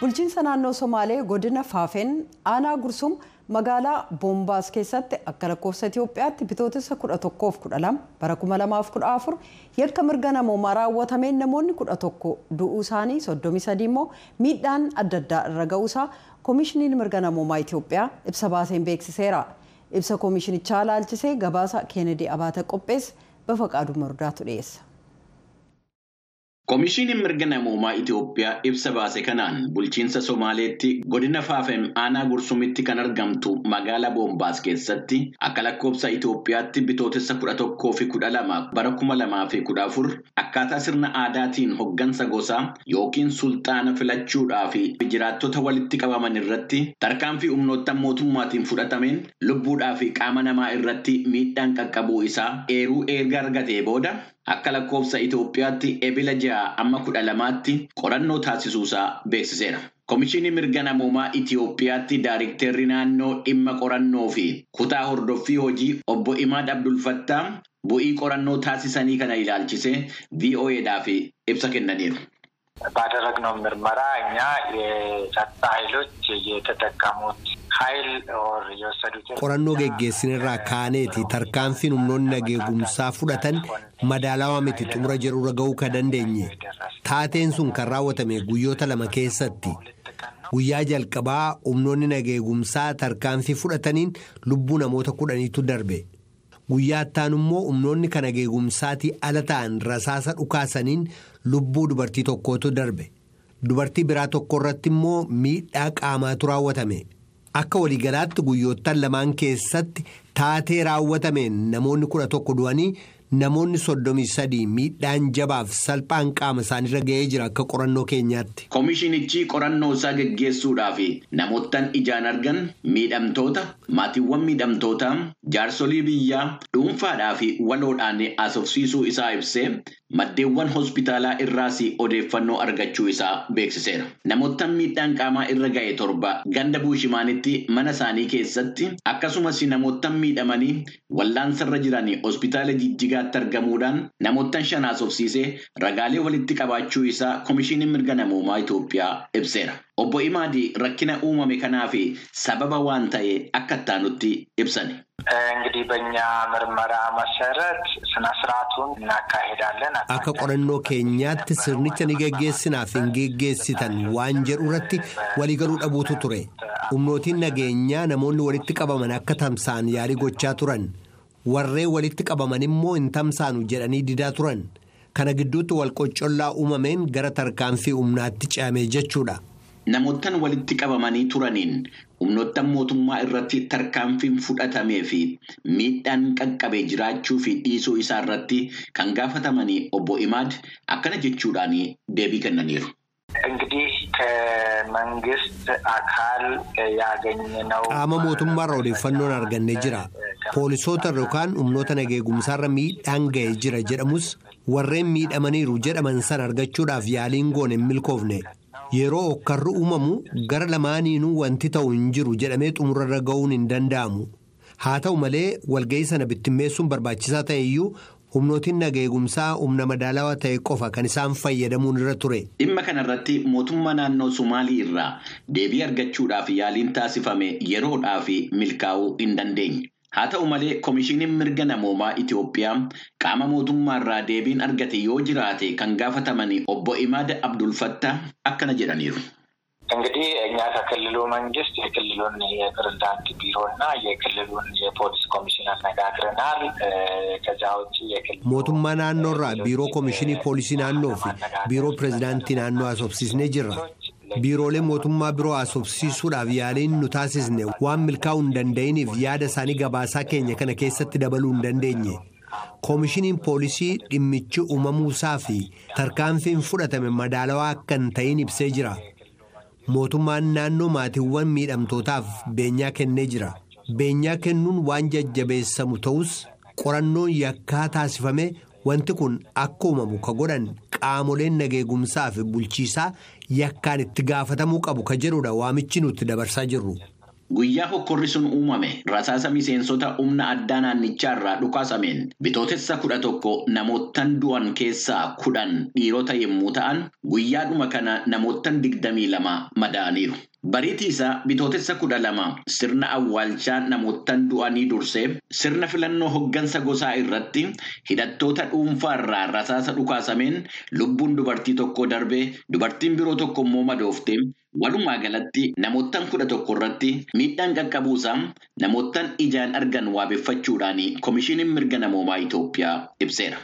bulchiinsa naannoo somaalee godina faafeen aanaa gursum magaalaa boombaas keessatti akka lakkoofsa itiyoophiyaatti bitootessa 11-12 bara 2014 yakka mirga namoomaa raawwatameen namoonni 11 du'uu isaanii 33 immoo miidhaan adda addaa irra ga'uusaa koomishiniin mirga namoomaa itiyoophiyaa ibsa baaseen beeksiseera ibsa koomishinichaa laalchisee gabaasa keenedii abaata qopheesse bafaqaaduu mardaatu dhiyeessa. Koomishiniin mirga namoomaa Itiyoophiyaa ibsa baase kanaan bulchiinsa Somaaleetti godina Faafem aanaa Gursumitti kan argamtu magaalaa Boombaas keessatti akka lakkoofsa Itiyoophiyaatti bitootessa kudha tokkoo fi kudha lama bara kuma lamaa fi kudha afur akkaataa sirna aadaatiin hoggansa gosaa yookiin sulxaana filachuudhaa fi jiraattota walitti qabaman irratti tarkaanfii humnoota mootummaatiin fudhatameen lubbuudhaa fi qaama namaa irratti miidhaan qaqqabuu isaa eeruu erga argatee booda. Akka lakkoofsa Itoophiyaatti ebila ja'a amma kudha lamaatti qorannoo taasisuusaa beeksiseera. Komishinii mirga namoomaa Itoophiyaatti Daayiriktarri naannoo dhimma qorannoo fi kutaa hordoffii hojii obbo Imaad Abdulfattaa bu'ii qorannoo taasisanii kana ilaalchisee VOAdhaaf ibsa kennaniiru. ባደረግነው ምርመራ እኛ የጸጥታ ኃይሎች የተጠቀሙት ኃይል የወሰዱትን qorannoo geggeessinirraa kaaneeti. Tarkaanfiin humnoonni nageegumsaa fudhatan madaalawaa miti xumura jedhurra ga'uu kan dandeenye. Taateen sun kan raawwatame guyyoota lama keessatti. Guyyaa jalqabaa humnoonni nageegumsaa tarkaanfii fudhataniin lubbuu namoota kudhaniitu darbe. Guyyaa ittaanu immoo humnoonni kan nageegumsaatii ala ta'an rasaasa dhukaasaniin lubbuu dubartii tokkootu darbe. Dubartii biraa tokko irratti immoo miidhaa qaamaatu raawwatame. Akka waliigalaatti guyyoottan lamaan keessatti taatee raawwatameen namoonni kudha tokko du'anii namoonni soddomii sadii miidhaan jabaaf salphaan qaama isaanirra ga'ee jira akka qorannoo keenyaatti. Komishinichi qorannoo isaa geggeessuudhaaf namoottan ijaan argan miidhamtoota maatiiwwan miidhamtootaa jaarsolii biyyaa dhuunfaadhaa fi waloodhaan haasofsiisuu isaa ibsee maddeewwan hospitaalaa irraas odeeffannoo argachuu isaa beeksiseera. Namoottan miidhaan qaamaa irra ga'e torba ganda buushimaanitti mana isaanii keessatti akkasumas namoottan miidhamanii wallaansarra jiran hospitaala jijjigaatti argamuudhaan namoottan shan haasofsiisee ragaalee walitti qabaachuu isaa komishiniin mirga namoomaa Itoophiyaa ibseera. Obbo Imaadi rakkina uumame kanaaf sababa waan ta'e akka ittaanutti ibsani. እንግዲህ በእኛ ምርመራ መሰረት ስነ ስርዓቱን እናካሄዳለን። Akka qorannoo keenyaatti sirnicha ni geggeessinaaf hin geggeessitan waan jedhu irratti waliigaluu dhabuutu ture. Humnootiin nageenyaa namoonni walitti qabaman akka tamsa'an yaalii gochaa turan. Warreen walitti qabaman immoo hin tamsaanu jedhanii didaa turan. Kana gidduutti walqoccoollaa uumameen gara tarkaanfii humnaatti ce'ame jechuudha. Namoottan walitti qabamanii turaniin humnoottan mootummaa irratti tarkaanfiin fudhatamee fi miidhaan qaqqabee jiraachuu fi dhiisuu isaa irratti kan gaafatamanii obbo Imaad akkana jechuudhaan deebii kennaniiru. እንግዲህ ከመንግስት አካል ያገኘነው Qaama mootummaarra odeeffannoon argannee jira. Poolisoota yookaan humnoota nageegumsaarra miidhaan ga'ee jira jedhamus warreen miidhamaniiru jedhaman sana argachuudhaaf yaaliin goone hin milkoofne. Yeroo okkarri uumamu gara lamaaniinuu wanti ta'u hin jiru jedhamee xumurarra ga'uun hin danda'amu. Haa ta'u malee walga'ii sana bittimmeessuun barbaachisaa ta'e iyyuu humnootiin nageegumsaa humna madaalawaa ta'e qofa kan isaan fayyadamuun irra ture. Dhimma kanarratti mootummaa naannoo Sumaalii irraa deebii argachuudhaaf yaaliin taasifame yeroodhaaf milkaa'uu hin dandeenye. Haa ta'u malee komishiniin mirga namoomaa Itoophiyaa qaama mootummaa irraa deebiin argate yoo jiraate kan gaafataman obbo Imaad Abdulfatta akkana jedhaniiru. እንግዲህ እኛ ከክልሉ መንግስት የክልሉን የፕሬዝዳንት ቢሮ እና የክልሉን የፖሊስ ኮሚሽን አነጋግረናል። ከዚያ ውጭ የክልሉ Mootummaa naannoorraa biiroo komishinii poolisii naannoo fi biiroo pireezidaantii naannoo haasofsiisnee jirra. Biiroolee mootummaa biroo haasofsiisuudhaaf yaaliin nu taasisne waan milkaa'uu hin danda'iniif yaada isaanii gabaasaa keenya kana keessatti dabaluu hin dandeenye. Koomishiniin poolisii dhimmichi uumamuusaa fi tarkaanfiin fudhatame madaalawaa akka hin ta'in ibsee jira. Mootummaan naannoo maatiiwwan miidhamtootaaf beenyaa kennee jira. Beenyaa kennuun waan jajjabeessamu ta'us qorannoon yakkaa taasifame wanti kun akka uumamu ka godhan qaamoleen nageegumsaa fi bulchiisaa yakkaan itti gaafatamuu qabu ka jedhudha waamichi nuti dabarsaa jirru. Guyyaa hokkorri sun uumame rasaasa miseensota humna addaa naannichaarraa dhukaasameen bitootessa kudha tokko namoottan du'an keessaa kudhan dhiirota yommuu ta'an guyyaadhuma kana namoottan digdamii lama madaa'aniiru. Bariitii isaa bitootessa kudha lama sirna awwaalchaa namoottan du'anii dursee sirna filannoo hoggansa gosaa irratti hidhattoota dhuunfaarraa rasaasa dhukaasameen lubbuun dubartii tokko darbee dubartiin biroo tokko immoo madooftee walumaa galatti namoottan kudha tokko irratti miidhaan qaqqabuusaa namoottan ijaan argan waabeffachuudhaan koomishiniin mirga namoomaa Itoophiyaa ibseera.